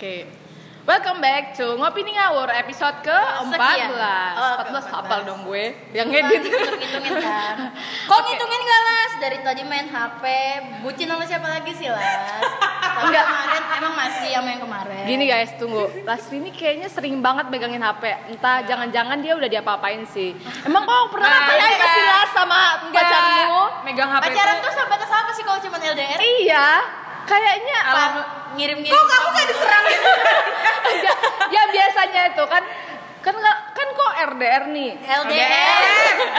Oke. Welcome back to Ngopi nih Ngawur episode ke-14 Sekian. Oh, 14 ke-14. hafal dong gue Yang Bukan, ngedit Ngitung-ngitungin kan. Kok ngitungin gak Las? Dari tadi main HP, bucin sama siapa lagi sih Las? Enggak. kemarin emang masih sama yang kemarin. Gini guys, tunggu Lastri ini kayaknya sering banget megangin HP Entah jangan-jangan dia udah diapa-apain sih Emang kau pernah Nah, ngapain enggak. sih Las sama pacarmu? megang HP Pacaran tuh tuh sebatas apa sih kalau cuma LDR? Iya Kayaknya Apa? Ngirim-ngirim. kok kamu gak diserang Enggak, ya biasanya itu kan kan nggak kan kok RDR nih LDR.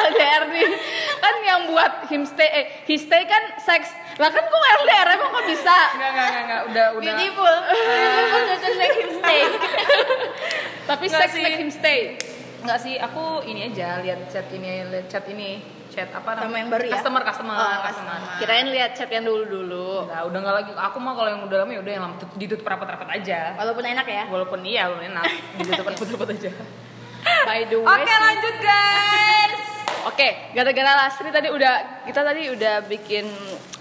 LDR nih kan yang buat him stay eh he stay kan seks lah kan kok LDR emang kok bisa Enggak, enggak, enggak, enggak, udah, udah Beautiful. Beautiful doesn't make him stay. tapi Nggak seks sih. make him stay Enggak sih, aku ini aja lihat chat ini, lihat chat ini Chat apa Sama yang baru ya? Customer, customer, Oh, customer. kirain lihat chat yang dulu dulu Enggak, udah enggak lagi, aku mah kalau yang udah lama ya udah yang lama. Ditutup rapat-rapat aja. Walaupun enak ya. Walaupun iya, belum enak, ditutup rapat-rapat aja. By the way Oke sih- lanjut guys. Oke gara-gara Lastri tadi udah kita tadi udah bikin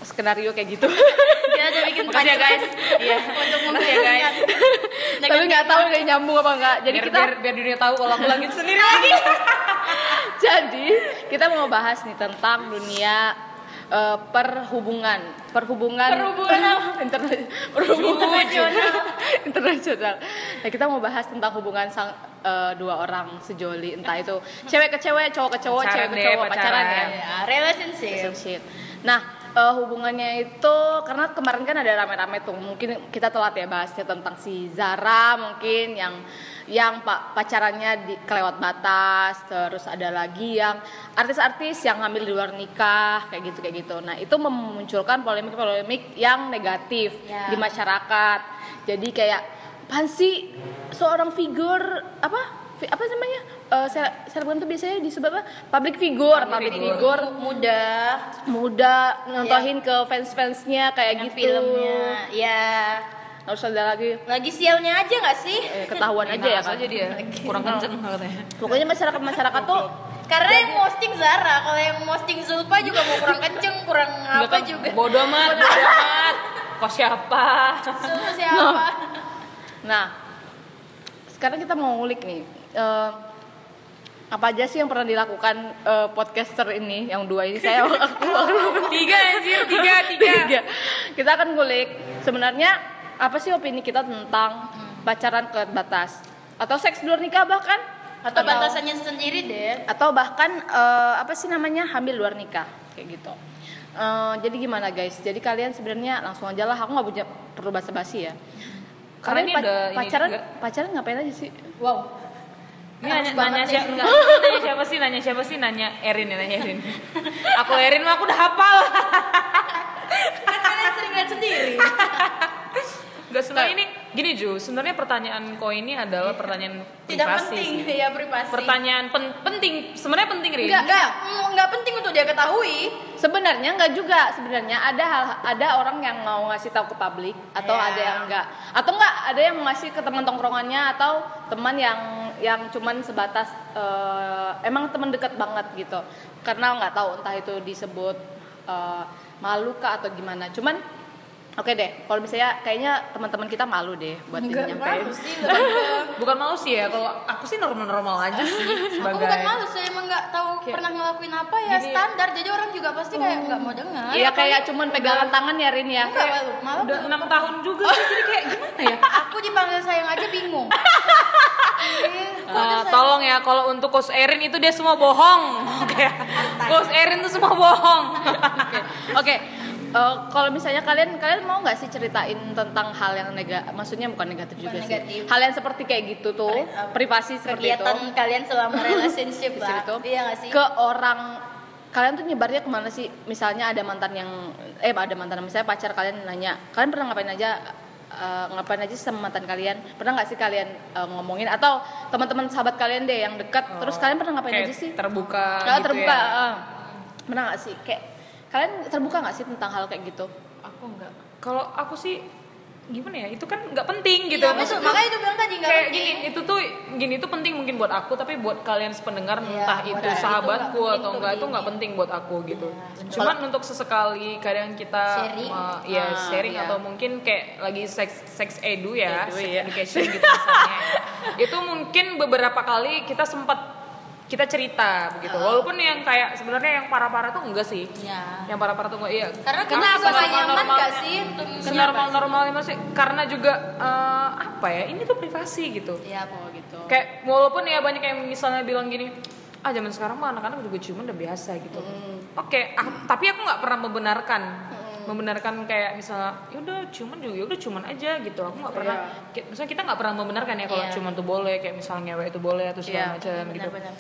skenario kayak gitu. Kita udah bikin Makasih ya guys. Iya. Untuk Makasih ya guys. Tapi nggak tahu dari nyambung apa enggak jadi biar, kita biar, biar dunia tahu kalau aku lagi sendiri lagi Jadi kita mau bahas nih tentang dunia eh, perhubungan, perhubungan, Perhubungan Interna- perhubungan internasional. Nah kita mau bahas tentang hubungan sang eh, dua orang sejoli, entah itu cewek ke cewek, cowok ke cowok, Pacaran cewek ke deh, cowok, pacaran, pacaran. ya. Ya, relationship. Relationship. Nah eh, hubungannya itu karena kemarin kan ada rame-rame tuh, mungkin kita telat ya bahasnya tentang si Zara mungkin yang yang pak pacarannya di kelewat batas, terus ada lagi yang artis-artis yang hamil di luar nikah kayak gitu kayak gitu. Nah itu memunculkan polemik-polemik yang negatif Ya. di masyarakat. Jadi kayak apaan sih? Seorang figur apa? Apa namanya? Sel- selebgram itu biasanya disebut apa? Public figure. Public, Public figure. muda. Muda nontonin ke fans-fansnya kayak dengan gitu. filmnya ya harus ada lagi. Lagi sialnya aja nggak sih? Eh, ketahuan aja ya kan aja dia. Kurang kenceng katanya. Pokoknya masyarakat masyarakat tuh karena yang posting Zara kalau yang posting Zulfa juga mau kurang kenceng kurang apa kan, juga. bodoh amat bodoh amat. kok siapa? Zulfa siapa? Nah. Sekarang kita mau ngulik nih eh, apa aja sih yang pernah dilakukan eh, podcaster ini yang dua ini? Saya aku tiga anjir. Tiga tiga. Tiga. Kita akan ngulik. Sebenarnya apa sih opini kita tentang pacaran ke batas atau seks di luar nikah bahkan atau batasannya sendiri deh atau bahkan eh, apa sih namanya hamil luar nikah kayak gitu. Eh, jadi gimana guys? Jadi kalian sebenarnya langsung aja lah. Aku nggak punya perlu basa-basi ya. Karena ini pa- udah ini pacaran juga. pacaran ngapain aja sih? wow Ini nanya, nanya, siapa, enggak, nanya siapa sih? Nanya siapa sih? Nanya Erin ya, nanya Erin. Aku Erin mah aku udah hafal. kan kalian sering lihat sendiri Enggak sebenarnya ini gini Ju, sebenarnya pertanyaan kau ini adalah pertanyaan tidak privasi penting sih. ya privasi Pertanyaan pen- penting, sebenarnya penting Rin. nggak nggak mm, nggak penting untuk dia ketahui Sebenarnya nggak juga. Sebenarnya ada hal ada orang yang mau ngasih tahu ke publik atau Ya. ada yang enggak. Atau enggak ada yang ngasih ke teman tongkrongannya atau teman yang yang cuman sebatas eh, emang teman dekat banget gitu. Karena nggak tahu entah itu disebut eh, malu kah atau gimana. Cuman Oke deh, kalau misalnya kayaknya teman-teman kita malu deh buat nggak nyampein. malu sih Bukan malu sih ya, kalau aku sih normal-normal aja sih aku sebagai bukan malu saya emang nggak tahu Kayak- pernah ngelakuin apa ya Gini- standar jadi orang juga pasti kayak nggak mau dengar Iya kayak cuman pegangan tangan ya Rin ya. Enggak malu malu udah enam tahun juga sih, jadi kayak gimana ya? aku dipanggil sayang aja bingung udah sayang? tolong ya kalau untuk Coach Erin itu dia semua bohong. Oke. Coach Erin itu semua bohong. Oke, eh, kalau misalnya kalian kalian mau nggak sih ceritain tentang hal yang negatif, maksudnya bukan negatif Bukan juga negatif. sih, hal yang seperti kayak gitu tuh, Pri- privasi seperti itu, kegiatan kalian selama relationship lah situ, iya nggak sih ke orang kalian tuh nyebarnya ke mana sih? Misalnya ada mantan yang, eh ada mantan, misalnya pacar kalian nanya, kalian pernah ngapain aja? eh, ngapain aja sama mantan kalian pernah nggak sih kalian eh, ngomongin atau teman-teman sahabat kalian deh yang dekat terus kalian pernah ngapain aja sih Terbuka. kalau gitu terbuka ya. eh, pernah nggak sih kayak kalian terbuka nggak sih tentang hal kayak gitu Aku enggak. Kalau aku sih gimana ya itu kan nggak penting gitu Iya. Maksudnya makanya itu bilang tadi nggak kayak penting. gini itu tuh gini itu penting mungkin buat aku tapi buat kalian sependengar Iya, entah itu itu sahabatku nggak penting atau enggak itu nggak penting buat aku gitu Iya, cuman untuk sesekali kadang kita Sharing. uh, ya Ah, sharing iya. atau mungkin kayak lagi sex sex edu ya Edu, sex iya. education gitu misalnya itu mungkin beberapa kali kita sempat kita cerita begitu. Ah. walaupun yang kayak sebenarnya yang parah-parah tuh enggak sih. Iya. yang parah-parah tuh enggak iya. Karena Karena nggak nyaman senormal- gak sih? untuk senormal normalnya masih karena juga eh, apa ya ini tuh privasi gitu. Iya, gitu. kayak walaupun ya banyak yang misalnya bilang gini ah zaman sekarang mah anak-anak juga ciuman udah biasa gitu. Oke ah, tapi aku nggak pernah membenarkan. Membenarkan kayak misalnya yaudah ciuman juga yaudah ciuman aja gitu. Aku nggak pernah kayak, misalnya kita nggak pernah membenarkan ya kalau Iya. ciuman tuh boleh kayak misalnya ngewe itu boleh atau segala Iya, macam gitu. Benar-benar.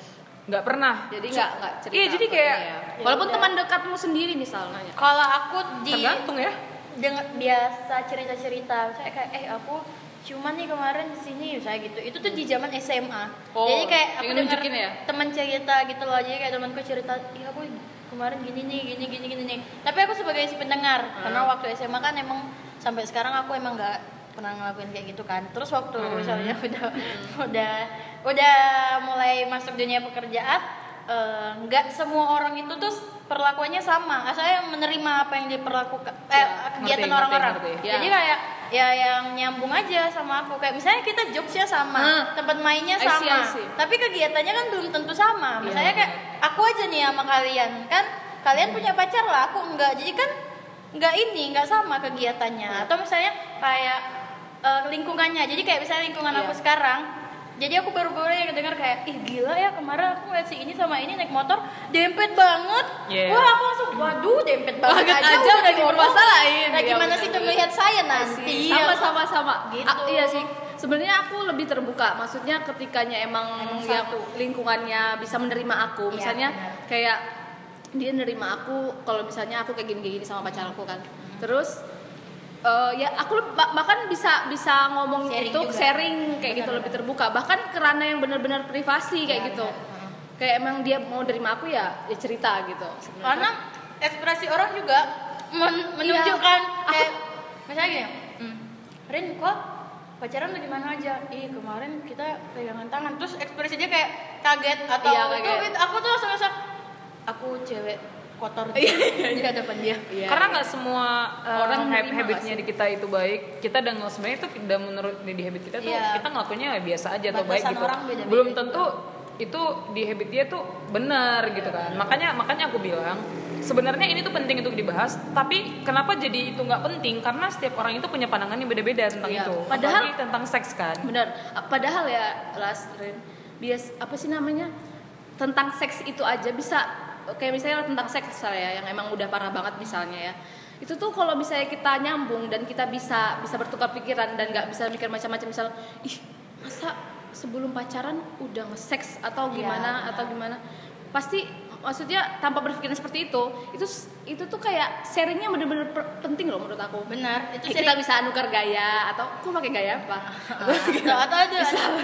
Nggak pernah Jadi nggak nggak cerita. Iya, jadi kayak- ya. walaupun teman dekatmu sendiri misalnya. Kalau aku di tergantung ya dengan biasa cerita-cerita, saya kayak eh aku cuman nih kemarin di sini saya gitu. Itu tuh di zaman SMA. Oh, jadi kayak aku nunjukin ya? teman cerita gitu loh. Jadi kayak temanku cerita, "Iya aku kemarin gini nih, gini gini gini nih." Tapi aku sebagai si pendengar karena waktu SMA kan emang sampai sekarang aku emang nggak pernah ngelakuin kayak gitu kan. Terus waktu misalnya udah udah udah mulai masuk dunia pekerjaan eh, nggak semua orang itu tuh perlakuannya sama. Saya menerima apa yang diperlakukan eh, Ya, kegiatan orang-orang. ngerti. Jadi Ya. kayak ya yang nyambung aja sama aku. Kayak misalnya kita jokesnya sama, Hmm. tempat mainnya I see, sama, I see. tapi kegiatannya kan belum tentu sama. Misalnya kayak aku aja nih sama kalian kan, kalian punya pacar lah, aku enggak. Jadi kan nggak ini, nggak sama kegiatannya. Atau misalnya kayak lingkungannya. Jadi kayak misalnya lingkungan Iya. aku sekarang. Jadi aku baru-baru yang dengar kayak, ih gila ya kemarin aku ngeliat si ini sama ini naik motor dempet banget. Yeah. Wah aku langsung, waduh dempet banget Banget aja, aja udah dipermasalahin. Nah Iya, gimana sih tuh melihat saya nanti? sama sama sama Gitu. Ah, iya sih sebenarnya aku lebih terbuka maksudnya ketikanya emang Emang yang satu. lingkungannya bisa menerima aku Iya, misalnya benar. kayak dia nerima aku kalau misalnya aku kayak gini kayak gini sama pacar aku kan terus eh, ya aku bahkan bisa bisa ngomong Sharing itu juga. sharing kayak gitu Benar, lebih terbuka bahkan kerana yang benar-benar privasi kayak Iya, gitu benar. kayak emang dia mau nerima aku ya ya cerita gitu. Karena ekspresi orang juga men- menunjukkan kayak misalnya gini, hmm, Rin kok pacaran lagi mana aja? Ih kemarin kita pegangan tangan, terus ekspresi dia kayak kaget atau Iya, itu, kaget. itu- aku tuh langsung ngerasa aku cewek kotor di, di hadapan dia. Iya. karena nggak semua uh, Orang habitnya di kita itu baik kita dan sebenarnya itu udah menurut di habit kita tuh Iya. kita ngelakuinnya ya biasa aja atau baik gitu orang beda-beda belum juga. tentu itu di habit dia tuh benar gitu kan makanya makanya aku bilang sebenarnya ini tuh penting untuk dibahas tapi kenapa jadi itu nggak penting karena setiap orang itu punya pandangan yang beda-beda tentang Iya. itu Padahal- Apalagi tentang seks kan benar padahal ya Las Rin, bias apa sih namanya tentang seks itu aja bisa kayak misalnya tentang seks misalnya ya, yang emang udah parah banget misalnya ya itu tuh kalau misalnya kita nyambung dan kita bisa bisa bertukar pikiran dan nggak bisa mikir macam-macam misal ih masa sebelum pacaran udah nge-seks atau gimana benar. atau gimana pasti maksudnya tanpa berpikiran seperti itu itu itu tuh kayak sharingnya bener-bener penting loh menurut aku. Benar, itu kita bisa nukar gaya atau aku pakai gaya apa? Atau, atau ada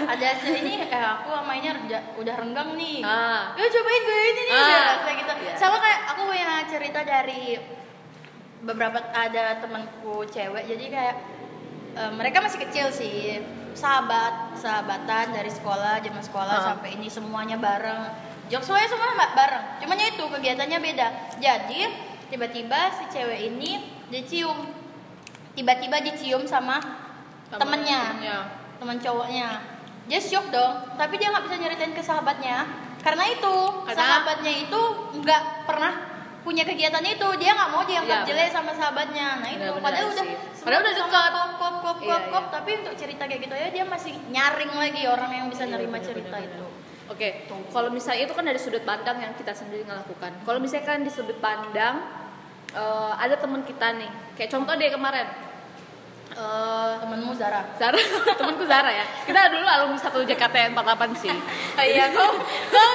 ada ini eh, aku ini udah, udah renggang nih. Ah. ya cobain gue ini nih Ah. kayak gitu. Iya. sama kayak aku punya cerita dari beberapa ada temanku cewek jadi kayak eh, mereka masih kecil sih. Sahabat sahabatan dari sekolah zaman sekolah Ah. sampai ini semuanya bareng semuanya semua mbak bareng. Cuman ya itu kegiatannya beda. Jadi tiba-tiba si cewek ini dicium. Tiba-tiba dicium sama temennya. teman cowoknya. Dia shock dong tapi dia nggak bisa nyeritain ke sahabatnya. Karena itu Karena- sahabatnya itu nggak pernah punya kegiatan itu. Dia nggak mau dianggap Iya, jelek sama sahabatnya. Nah itu. Benar-benar padahal udah Padahal udah dekat. kop kop kop Iya, kop kop iya. tapi untuk cerita kayak gitu ya dia masih nyaring lagi orang yang bisa Iya, nerima benar, cerita benar, itu Oke, kalau misalnya itu kan dari sudut pandang yang kita sendiri ngelakukan. Kalau misalnya kan di sudut pandang eh, ada teman kita nih, kayak contoh deh kemarin. Eh, temenmu Zara Zara, temanku Zara ya. Kita dulu alumni satu JKT 48 sih. iya kok kok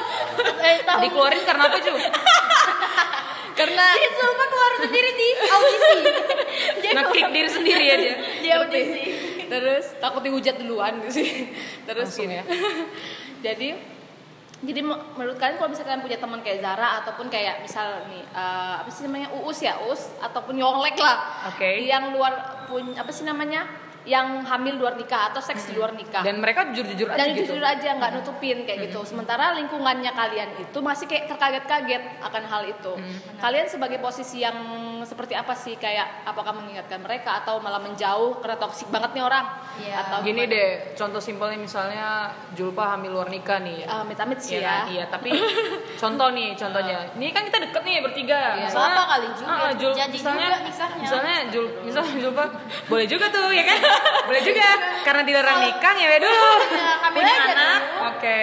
eh tahu dikeluarin karena apa cuy Karena dia sumpah keluar sendiri di audisi dia ngekick diri sendiri ya dia di audisi terus takut dihujat duluan gitu sih. Terus Langsung gini. ya. jadi jadi me- menurut kalian kalau misalkan punya teman kayak Zara ataupun kayak misal nih eh, apa sih namanya Uus ya Uus ataupun Yonglek lah Oke. yang luar pun apa sih namanya yang hamil luar nikah atau seks di luar nikah dan mereka jujur-jujur aja dan gitu jujur aja nggak nutupin kayak gitu sementara lingkungannya kalian itu masih kayak terkaget-kaget akan hal itu kalian sebagai posisi yang seperti apa sih kayak apakah mengingatkan mereka atau malah menjauh karena toksik banget nih orang Iya. atau gini gimana? deh contoh simpelnya misalnya Julpa hamil luar nikah nih Eh, amit-amit sih Iya ya kan? Iya, tapi contoh nih, contohnya. Ini kan kita deket nih bertiga. Iya. Misalnya, Apa kali juga, Ah, Jul, jadi misalnya, juga nikahnya. Misalnya Jul, misalnya Julpa, boleh juga tuh, ya kan? Boleh juga, karena dilarang nikah ya dulu. Ya, hamil Punya aja anak, dulu. oke.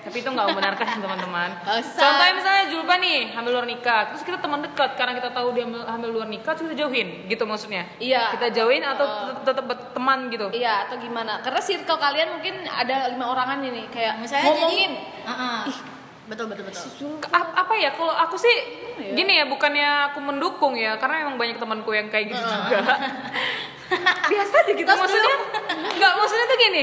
Tapi itu nggak membenarkan teman-teman. Contohnya misalnya Julpa nih hamil luar nikah, terus kita teman dekat karena kita tahu dia hamil, luar nikah, terus kita jauhin, gitu maksudnya. Iya. Kita jauhin atau tet- tetap teman gitu. Iya atau gimana? Karena circle kalian mungkin ada lima orangan ini kayak misalnya ngomongin. jadi betul betul betul A- apa ya kalau aku sih ya? gini ya bukannya aku mendukung ya karena emang banyak temanku yang kayak gitu juga biasa aja gitu maksudnya nggak maksudnya tuh gini.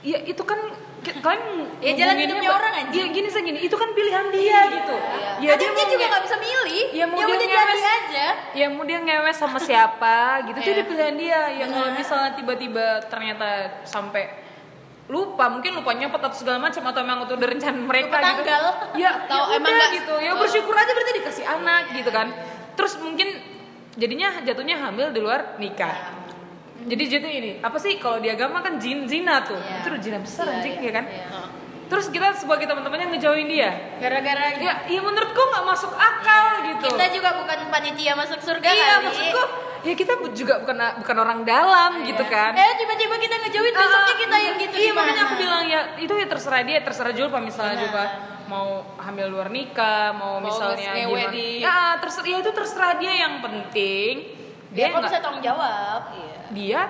Ya itu kan kalian Ya, jalan hidupnya orang aja. ya gini sih gini itu kan pilihan dia gitu. ya Kadang dia mau juga nggak bisa milih. ya mau ya dia ngewes aja. ya mau dia ngewes sama siapa gitu itu Iya. dia pilihan dia. Ya kalau misalnya tiba-tiba ternyata sampai lupa mungkin lupa nyopot atau segala macam atau emang itu udah rencana mereka Lupa gitu. tanggal. ya Atau ya emang udah nggak- gitu. Ya bersyukur aja berarti dikasih anak gitu kan. Terus mungkin jadinya jatuhnya hamil di luar nikah. Jadi jadi ini apa sih kalau di agama kan jin zina tuh. Iya. itu udah zina besar Iya, anjing iya, ya kan? iya. terus kita sebagai teman-temannya ngejauhin dia. Gara-gara ya ya menurutku nggak masuk akal gitu. Kita juga bukan panitia masuk surga iya kali. maksudku ya kita juga bukan bukan orang dalam gitu kan. Eh tiba-tiba kita ngejauhin besoknya kita yang gitu iya gimana? makanya aku bilang ya itu ya terserah dia terserah Julpa misalnya Benar. juga mau hamil luar nikah mau, Mau misalnya gimana. di- ya terserah ya itu terserah dia yang penting dia dia nggak bisa tanggung jawab? Dia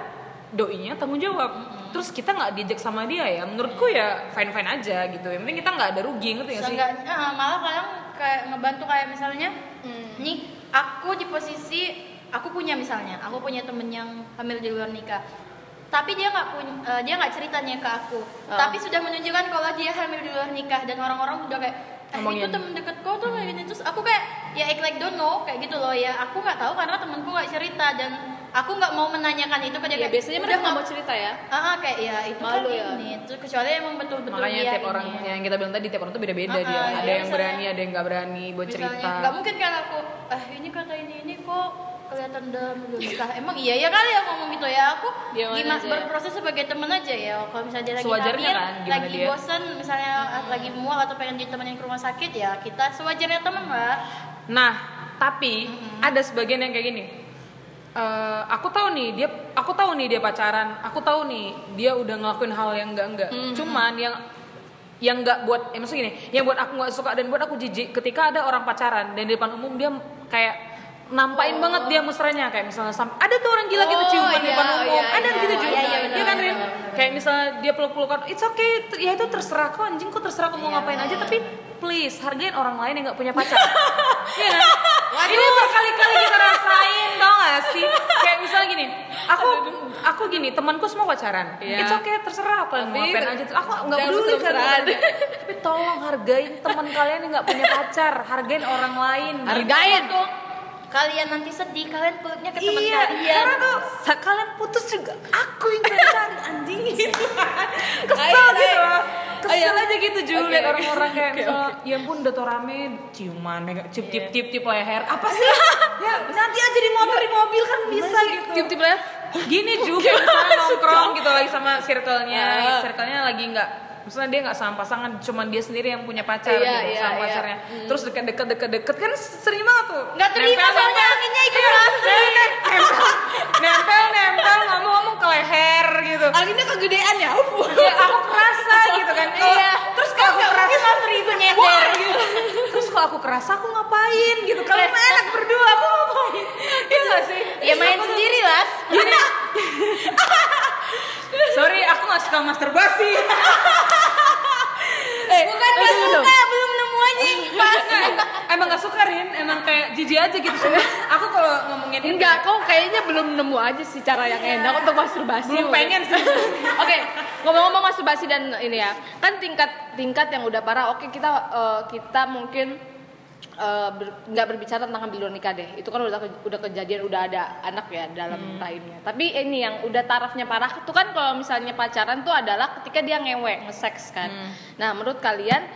doinya tanggung jawab. Terus kita nggak diajak sama dia ya menurutku ya fine fine aja gitu. Yang penting kita nggak ada rugi ngerti nggak sih? Ah, malah kadang kayak ngebantu kayak misalnya nih aku di posisi aku punya misalnya aku punya temen yang hamil di luar nikah tapi dia nggak punya eh, dia nggak ceritanya ke aku Oh. tapi sudah menunjukkan kalau dia hamil di luar nikah dan orang-orang udah kayak eh, itu temen deket kau tuh kayak gini terus aku kayak ya act like don't know kayak gitu loh ya aku nggak tahu karena temenku nggak cerita dan aku nggak mau menanyakan itu ke dia Ya, kayak, biasanya "Udah mereka nggak mau cerita ya. Ah, ah, kayak ya itu Malu kan ya. ini Terus kecuali emang betul-betul makanya dia tiap orang ini. yang kita bilang tadi tiap orang tuh beda-beda Ah, dia ah, ada iya, yang misalnya- berani ada yang nggak berani buat Misalnya, cerita nggak mungkin kan aku eh ini kata ini ini kok kelihatan dalam belum nikah emang iya ya kali ya ngomong gitu ya aku Diaman gimana aja. berproses sebagai teman aja ya kalau misalnya dia lagi Sewajarnya kan, gimana lagi dia. bosan misalnya lagi mual atau pengen ditemenin ke rumah sakit ya kita sewajarnya teman lah Nah, tapi ada sebagian yang kayak gini. Eh, aku tahu nih dia, aku tahu nih dia pacaran, aku tahu nih dia udah ngelakuin hal yang enggak enggak. Cuman yang yang enggak buat, eh, maksudnya gini, yang buat aku nggak suka dan buat aku jijik ketika ada orang pacaran dan di depan umum dia kayak nampain banget dia mesranya kayak misalnya sam- ada tuh orang gila gitu Oh, ciuman di iya, depan umum iya, ada iya. gitu Oh, juga iya, iya, Iya benar, kan Rin kayak misalnya dia peluk-pelukan it's okay ya itu terserah kok anjing kok terserah aku mau ngapain aja tapi please hargain orang lain yang nggak punya pacar Iya kan? Ini berkali-kali kita rasain tau gak sih? Kayak misalnya gini, aku aku gini temanku semua pacaran. Iya. It's okay terserah apa yang mau ngapain aja. Aku nggak peduli kan. Tapi tolong hargain teman kalian yang nggak punya pacar, hargain orang lain. Hargain. Tuh, kalian nanti sedih kalian peluknya ke teman Iya, kalian. karena tuh kalian putus juga. Aku yang cari anjing. Gitu. Kesel Ayo, gitu ayo. loh. Kesel. Ayo. aja gitu Ju, Oke, liat oke. orang-orang kayak Oke, misalnya, ya ampun udah tau rame, ciuman, mega, cium tip tip tip leher, apa sih? ya nanti aja di motor di mobil kan bisa gitu. Tip-tip lah. Gini juga nongkrong gitu lagi sama circle-nya, circle-nya lagi nggak Maksudnya dia nggak sama pasangan, cuman dia sendiri yang punya pacar Iya, gitu, iya, sama iya. pacarnya. Terus deket-deket deket-deket kan sering banget tuh. nggak terima soalnya anginnya ikut Iya, nempel, nempel, nempel, ngomong-ngomong ke leher gitu. Anginnya kegedean ya. Ya aku kerasa gitu kan. Kalau- Iya. Terus kalau aku kerasa mas ribu Wah, nyender gitu. Terus kalau aku kerasa aku ngapain gitu. Kalau emang enak berdua aku ngapain? Iya gak sih? ya main sendiri lah Gini. Sorry, aku gak suka masturbasi. Eh, bukan eh, pas tunggu dong. suka belum nemu aja pas emang gak suka Rin, emang kayak jijik aja gitu semua. Aku kalau ngomongin Enggak, kau kayaknya belum nemu aja sih cara yang enak untuk masturbasi. belum pengen sih. Oke, ngomong-ngomong masturbasi dan ini ya, kan tingkat tingkat yang udah parah. Oke, kita eh, kita mungkin eh, ber- nggak berbicara tentang ambil luar nikah deh. Itu kan udah udah kejadian udah ada anak ya dalam rahimnya tapi ini yang udah tarafnya parah itu kan kalau misalnya pacaran tuh adalah ketika dia ngewe nge-sex kan. Nah menurut kalian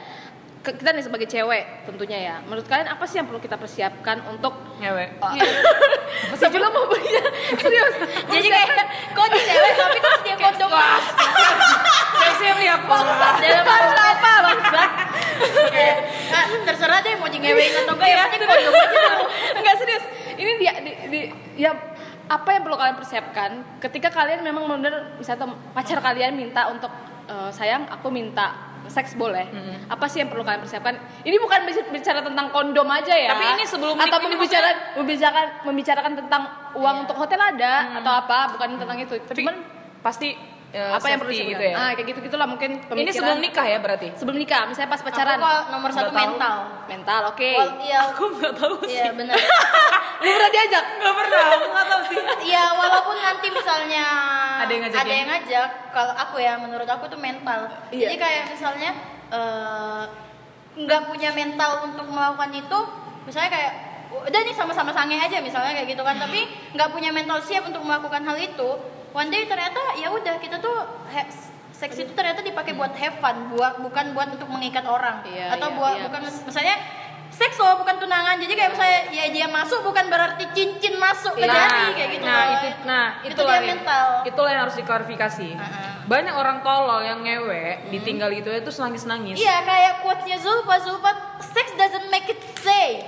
kita nih sebagai cewek tentunya ya. Menurut kalian apa sih yang perlu kita persiapkan untuk ngewe sebelum mau punya serius. Jadi kayak kok di cewek tapi kok dia kondom. saya siap nih aku Dalam apa bangsat? Ah, terserah deh mau di ngewein atau enggak ya penting kondom aja. dulu. Enggak serius. Ini dia di, di- ya apa yang perlu kalian persiapkan? Ketika kalian memang benar misalnya pacar kalian minta untuk "Eh, sayang aku minta seks boleh. Apa sih yang perlu kalian persiapkan? Ini bukan bic- bicara tentang kondom aja ya. Tapi ini sebelum atau ini membicarakan membicarakan membicarakan tentang uang untuk hotel ada atau apa, bukan tentang itu. tapi Cuman pasti eh, apa yang perlu gitu ya Ah, kayak gitu-gitulah mungkin ini pemikiran. sebelum nikah ya berarti Sebelum nikah, misalnya pas pacaran. Aku kok nomor satu tahu. mental. Mental, oke. Wal, iya, aku nggak tahu sih iya benar. Lu pernah diajak? nggak pernah aku nggak tahu sih Iya, walaupun nanti misalnya Ada yang ngajakin? ada yang ngajak, kalau aku ya menurut aku tuh mental. Iya. Jadi kayak misalnya eh, nggak punya mental untuk melakukan itu, misalnya kayak udah nih sama-sama sange aja misalnya kayak gitu kan, tapi nggak punya mental siap untuk melakukan hal itu. One day ternyata ya udah kita tuh he- seks itu ternyata dipakai buat have fun, buat bukan buat untuk mengikat orang Iya, atau iya, buat iya. bukan misalnya seks loh bukan tunangan. Jadi kayak misalnya ya dia masuk bukan berarti cincin masuk ke jari kayak gitu nah loh. itu nah itu itulah dia yang- mental. itulah yang harus diklarifikasi. Banyak orang tolol yang ngewe ditinggal itu itu nangis nangis iya kayak quote-nya Zulfa Zulfa sex doesn't make it stay.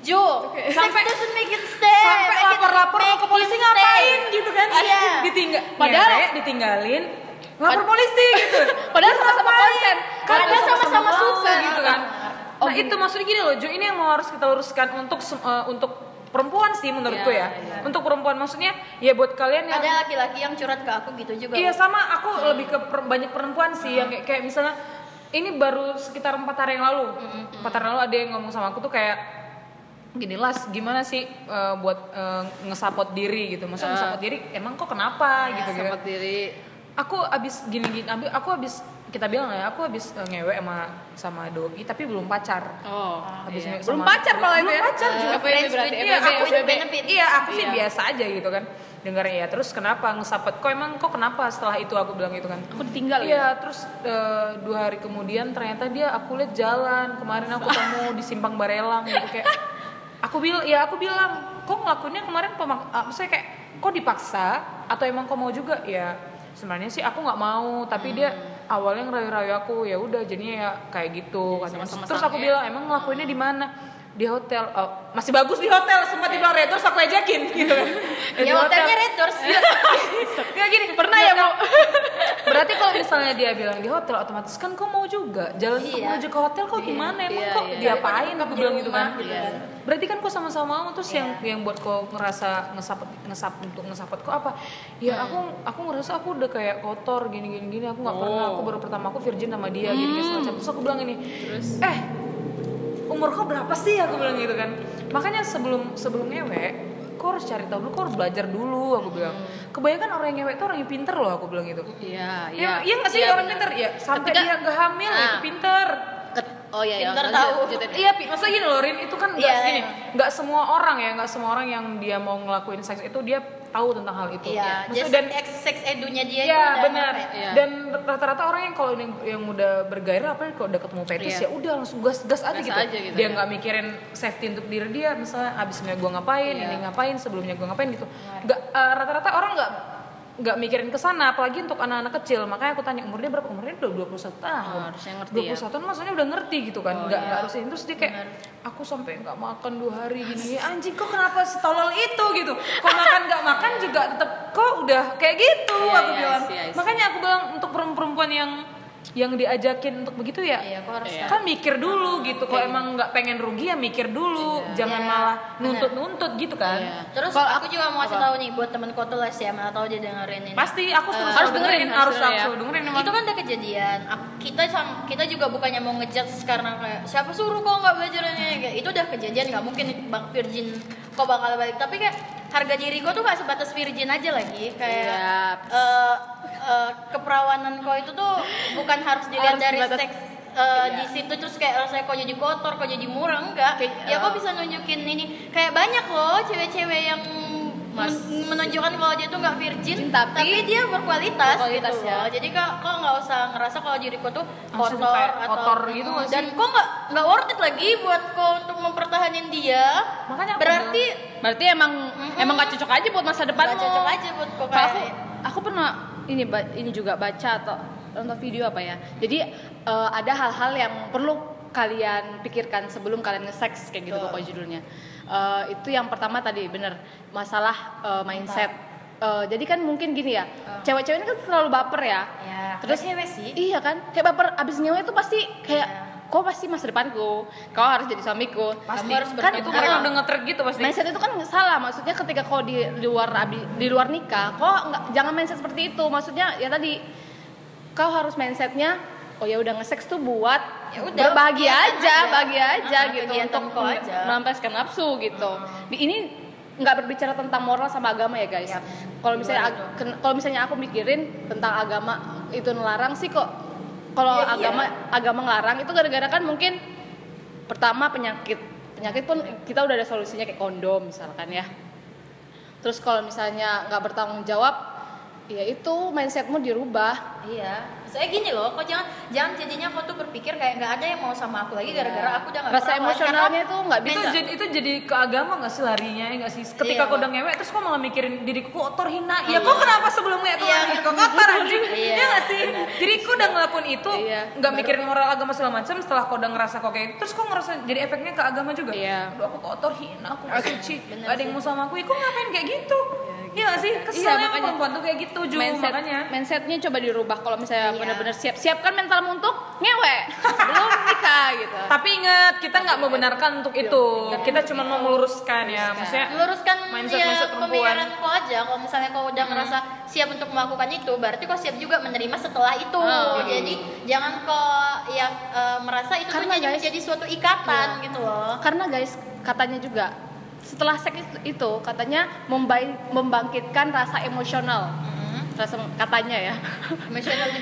Jo, sex Sampai- doesn't make it stay. sampai lapor-lapor ke polisi ngapain gitu kan? Iya. ditinggal Padahal- ngewe, ditinggalin lapor polisi gitu. Padahal sama-sama konsen. Padahal sama-sama suka. gitu kan Oh, nah itu maksudnya gini loh Jo ini yang mau harus kita luruskan untuk eh, untuk perempuan sih menurutku Iya, ya. untuk perempuan maksudnya ya buat kalian yang Ada laki-laki yang curhat ke aku gitu juga. Iya sama aku lebih ke per- banyak perempuan sih yang kayak, kayak misalnya ini baru sekitar empat hari yang lalu. Empat hari lalu ada yang ngomong sama aku tuh kayak gini las gimana sih eh, buat eh, ngesapot diri gitu? Maksudnya ngesapot diri emang kok kenapa? Gitu gitu sempat diri. Aku abis gini gini aku abis kita bilang ya aku abis eh, ngewe sama sama doi tapi belum pacar Oh, Habis iya. belum pacar malah itu belum ya. pacar juga. FWB berarti. Iya, aku FWB. benefit. Iya, aku sih Iya. biasa aja gitu kan. Dengarnya ya. Terus kenapa ngesapet? Kok emang kok kenapa setelah itu aku bilang gitu kan? Aku ditinggal ya. Iya, terus eh, dua hari kemudian ternyata dia aku lihat jalan. Kemarin aku temu di Simpang Barelang gitu kayak. Aku bilang, ya aku bilang, kok ngelakuinnya kemarin pemak, ah, maksudnya kayak kok dipaksa atau emang kok mau juga? Ya sebenarnya sih aku nggak mau, tapi dia awalnya ngerayu-rayu aku ya udah jadinya ya kayak gitu. katanya. sama-sama terus aku bilang emang ngelakuinnya di mana? Di hotel. Oh, masih bagus di hotel sempat dibilang red doors aku ajakin gitu kan. Di ya hotelnya Red Doors. Nggak gini, pernah ya mau. Berarti kalau misalnya dia bilang di hotel, otomatis kan kau mau juga jalan Iya. menuju ke hotel kau gimana emang iya, kok iya. diapain aku bilang gitu kan. gitu kan. Berarti kan kau sama-sama mau terus yang Iya. yang buat kau ngerasa ngesap ngesap untuk ngesapet kau apa? Ya Hmm. aku aku ngerasa aku udah kayak kotor gini gini gini aku nggak pernah aku baru pertama aku virgin sama dia gini Hmm. gini semacam. Terus aku bilang ini, eh umur kau berapa sih? Aku bilang gitu kan. Makanya sebelum sebelum ngewe kau harus cari tahu dulu kau harus belajar dulu aku bilang. Kebanyakan orang yang ngewe itu orang yang pinter loh aku bilang gitu. Iya, iya iya. nggak sih Iya, orang pinter? Ya sampai Ketika- dia nggak hamil Ah. itu pinter. Oh iya, iya. Pinter lanjut, tahu. Iya, maksudnya gini loh, Rin, itu kan nggak Iya, gini, iya. nggak semua orang ya, nggak semua orang yang dia mau ngelakuin seks itu dia tahu tentang hal itu. Iya, just dan sex, edunya dia Iya benar. Iya. Dan rata-rata orang yang kalau yang, yang udah bergairah apa kalau udah ketemu fetis Iya. ya udah langsung gas gas aja Gas gitu. aja gitu, dia ya. nggak mikirin safety untuk diri dia, misalnya abisnya gua ngapain, Iya. ini ngapain, sebelumnya gua ngapain gitu. Nggak eh, rata-rata orang nggak nggak mikirin ke sana apalagi untuk anak-anak kecil. Makanya aku tanya umurnya berapa? Umurnya udah 21 tahun. Oh, harusnya ngerti 21 tahun maksudnya udah ngerti gitu kan. Oh, nggak iya. nggak harus ini. Terus dia kayak aku sampai nggak makan dua hari gini. Anjing kok kenapa setolol itu? Gitu. Kok makan nggak makan juga tetap kok udah kayak gitu Iya, aku iya, bilang. I see, I see. makanya aku bilang untuk perempuan yang yang diajakin untuk begitu ya Iya, aku harus Iya. kan mikir dulu gitu kalau emang nggak pengen rugi ya mikir dulu jangan Iya, malah nuntut-nuntut gitu kan Iya. Terus Kalau aku juga mau kasih tahu nih buat temen koteles ya, mana tahu dia dengerin ini. pasti aku terus harus dengerin, harus harus dengerin ya. aku dengerin emang. itu kan udah kejadian. Kita sam- kita juga bukannya mau ngejudge karena kayak siapa suruh kok nggak belajar ini kayak itu udah kejadian nggak mungkin bang virgin kok bakal balik. Tapi kayak harga diri gue tuh gak sebatas virgin aja lagi. Kayak eh, eh, keperawanan kau itu tuh bukan harus dilihat Harus dari sebatas- seks eh, Iya. di situ terus kayak rasanya kok jadi kotor kok jadi murah enggak. Kayak, ya kok bisa nunjukin ini. Kayak banyak loh cewek-cewek yang Mas- men- menunjukkan kalau dia tuh nggak virgin Tapi- dia berkualitas, Berkualitas, gitu. ya. loh jadi kok kok nggak usah ngerasa kalau diriku tuh Langsung kotor atau kotor gitu nggak sih? dan kok nggak nggak worth it lagi buat kau untuk mempertahanin dia. Makanya aku berarti berarti emang emang gak cocok aja buat masa depan lo. cocok aja buat kau Kalau aku aku pernah ini ini juga baca atau nonton video apa ya. Jadi eh, ada hal-hal yang perlu kalian pikirkan sebelum kalian nge-sex kayak gitu pokoknya judulnya. Eh, itu yang pertama tadi bener. Masalah eh, mindset. Eh, jadi kan mungkin gini ya cewek-cewek ini kan selalu baper ya. Ya terus cewek sih. iya kan kayak baper abis ngewe itu pasti kayak Iya. kau pasti masa depanku? Kau harus jadi suamiku. Pasti. Kamu harus kan itu mereka jawab. udah nge-track gitu pasti. Mindset itu kan salah maksudnya ketika kau di luar abi- di luar nikah kau nggak jangan mindset seperti itu. Maksudnya ya tadi kau harus mindsetnya oh ya udah nge-sex tuh buat Ya udah, bahagia aja, aja. bahagia aja Ah, gitu untuk aja. melampiaskan nafsu gitu di ini nggak berbicara tentang moral sama agama ya guys Yap. kalau misalnya kalau misalnya aku mikirin tentang agama itu ngelarang sih kok kalau Iya, iya. agama agama ngelarang itu gara-gara kan mungkin pertama penyakit penyakit pun kita udah ada solusinya kayak kondom misalkan ya terus kalau misalnya nggak bertanggung jawab ya itu mindsetmu dirubah Iya, saya gini loh, kok jangan jangan jadinya kau tuh berpikir kayak nggak ada yang mau sama aku lagi gara-gara aku udah nggak rasa emosionalnya itu nggak itu bisa jadi itu jadi ke agama nggak sih larinya ya nggak sih ketika Iya. kau udah ngewek terus kau malah mikirin diriku kotor hina ya Iya. kok kenapa sebelumnya kau Iya. iya. kau kotor anjing Iya, ya nggak sih benar. diriku udah ngelakuin itu Iya. nggak mikirin moral agama segala macam setelah kau udah ngerasa kok kayak gitu, terus kau ngerasa jadi efeknya ke agama juga Iya. Aku kotor hina aku suci gak ada yang mau sama aku ya kok ngapain kayak gitu Iya sih? Keselnya makanya. perempuan tuh kayak gitu Ju mindset makanya. mindsetnya coba dirubah kalau misalnya Iya. benar-benar siap. Siapkan mentalmu untuk ngewe. Sebelum nikah gitu. Tapi ingat kita nggak membenarkan untuk itu. Kita cuma mau meluruskan ya maksudnya meluruskan mindset ya mindset perempuan. pemikiran kau aja. Kalau misalnya kau udah ngerasa siap untuk melakukan itu berarti kau siap juga menerima setelah itu. Oh. jadi jangan kau yang eh, merasa itu tuh Karena, jadi guys, menjadi suatu ikatan Iya. gitu loh. Karena guys katanya juga setelah seks itu, katanya membangkitkan rasa emosional. Rasa katanya ya.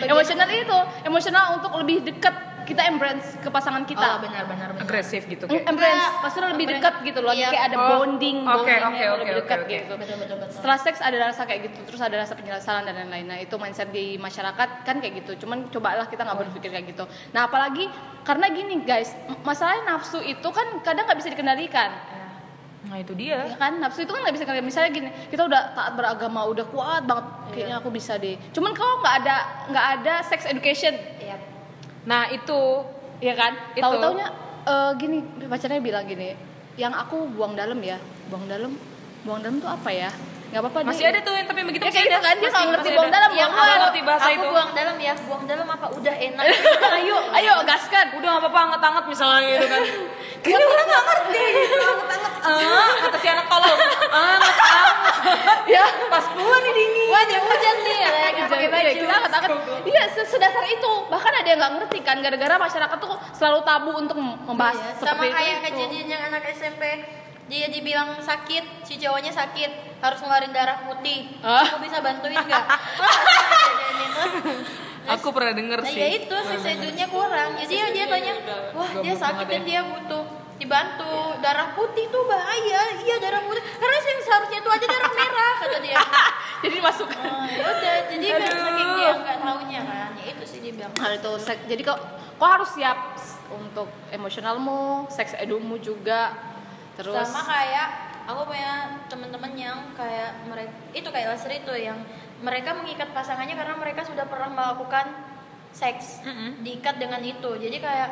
Emosional itu emosional untuk lebih dekat kita embrace ke pasangan oh kita benar benar benar. Agresif gitu Em- kayak. embrace Enggak. maksudnya lebih dekat gitu loh Iya. kayak ada Oh, bonding oke, bondingnya oke, yang oke, lebih oke, dekat oke. gitu. betul betul betul. Setelah seks ada rasa kayak gitu terus ada rasa penyesalan dan lain-lain. Nah itu mindset di masyarakat kan kayak gitu. Cuman cobalah kita nggak berpikir kayak gitu. Nah apalagi karena gini guys masalahnya nafsu itu kan kadang nggak bisa dikendalikan nah itu dia. Ya kan? Nafsu itu kan nggak bisa dikendalikan misalnya gini kita udah taat beragama udah kuat banget kayaknya aku bisa deh. Cuman kalau nggak ada nggak ada sex education. Iya. nah itu ya kan? Itu. tahu taunya gini pacarnya bilang gini yang aku buang dalam ya buang dalam buang dalam tuh apa ya? Nggak apa-apa masih deh. ada tuh yang tapi begitu Ya, masih kayak gitu ada kan, dia nggak ngerti buang ada. dalam, yang buang ngerti bahasa aku itu. buang dalam ya buang dalam apa? Udah enak. Ayo ayo gaskan. Udah nggak apa-apa anget-anget misalnya gitu kan gini orang nggak ngerti. gitu anget-anget ah kata si anak tolong. Anget ya. Pas pulang nih dingin wah dia hujan nih. Ya kayak pakai Iya, baju. kita angkat-angkat. Iya, se- sedasar itu. Bahkan ada yang nggak ngerti kan, gara-gara masyarakat tuh selalu tabu untuk membahas Iya, seperti sama itu. kayak kejadian yang anak SMP dia dibilang sakit si cowoknya sakit harus ngeluarin darah putih. Aku bisa bantuin nggak. aku pernah denger nah sih. ya itu sisa duitnya kurang. Jadi dia, dia tanya wah dia sakit dan dia butuh dibantu. Darah putih tuh bahaya. Iya darah putih. Karena yang seharusnya itu aja darah merah kata dia. Jadi masuk. oh, ya udah. Jadi kan saking dia nggak taunya kan. Ya itu sih dia bilang. Hal itu seks. Jadi kok kok harus siap untuk emosionalmu, seks edumu juga. Terus sama kayak aku punya teman-teman yang kayak mereka itu kayak Lasri itu yang mereka mengikat pasangannya karena mereka sudah pernah melakukan seks Mm-mm. diikat dengan itu jadi kayak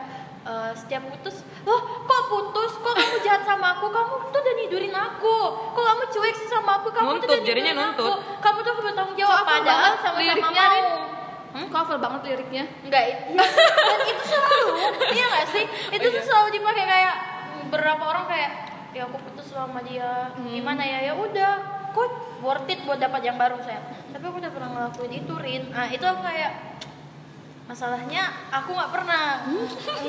eh, setiap putus loh kok putus kok kamu jahat sama aku kamu tuh udah nidurin aku kok kamu cuek sih sama aku kamu tuh Nuntut, udah jadinya nidurin aku nuntut. kamu tuh bertanggung jawab hafal padahal sama-sama mau? Hmm? hafal banget liriknya. Enggak, itu, dan itu selalu, iya gak sih? Itu tuh selalu dipakai kayak beberapa orang kayak ya aku putus sama dia, gimana ya? Ya udah, kok worth it buat dapat yang baru saya. Tapi aku udah pernah ngelakuin itu, Rin. Nah, itu aku kayak masalahnya aku nggak pernah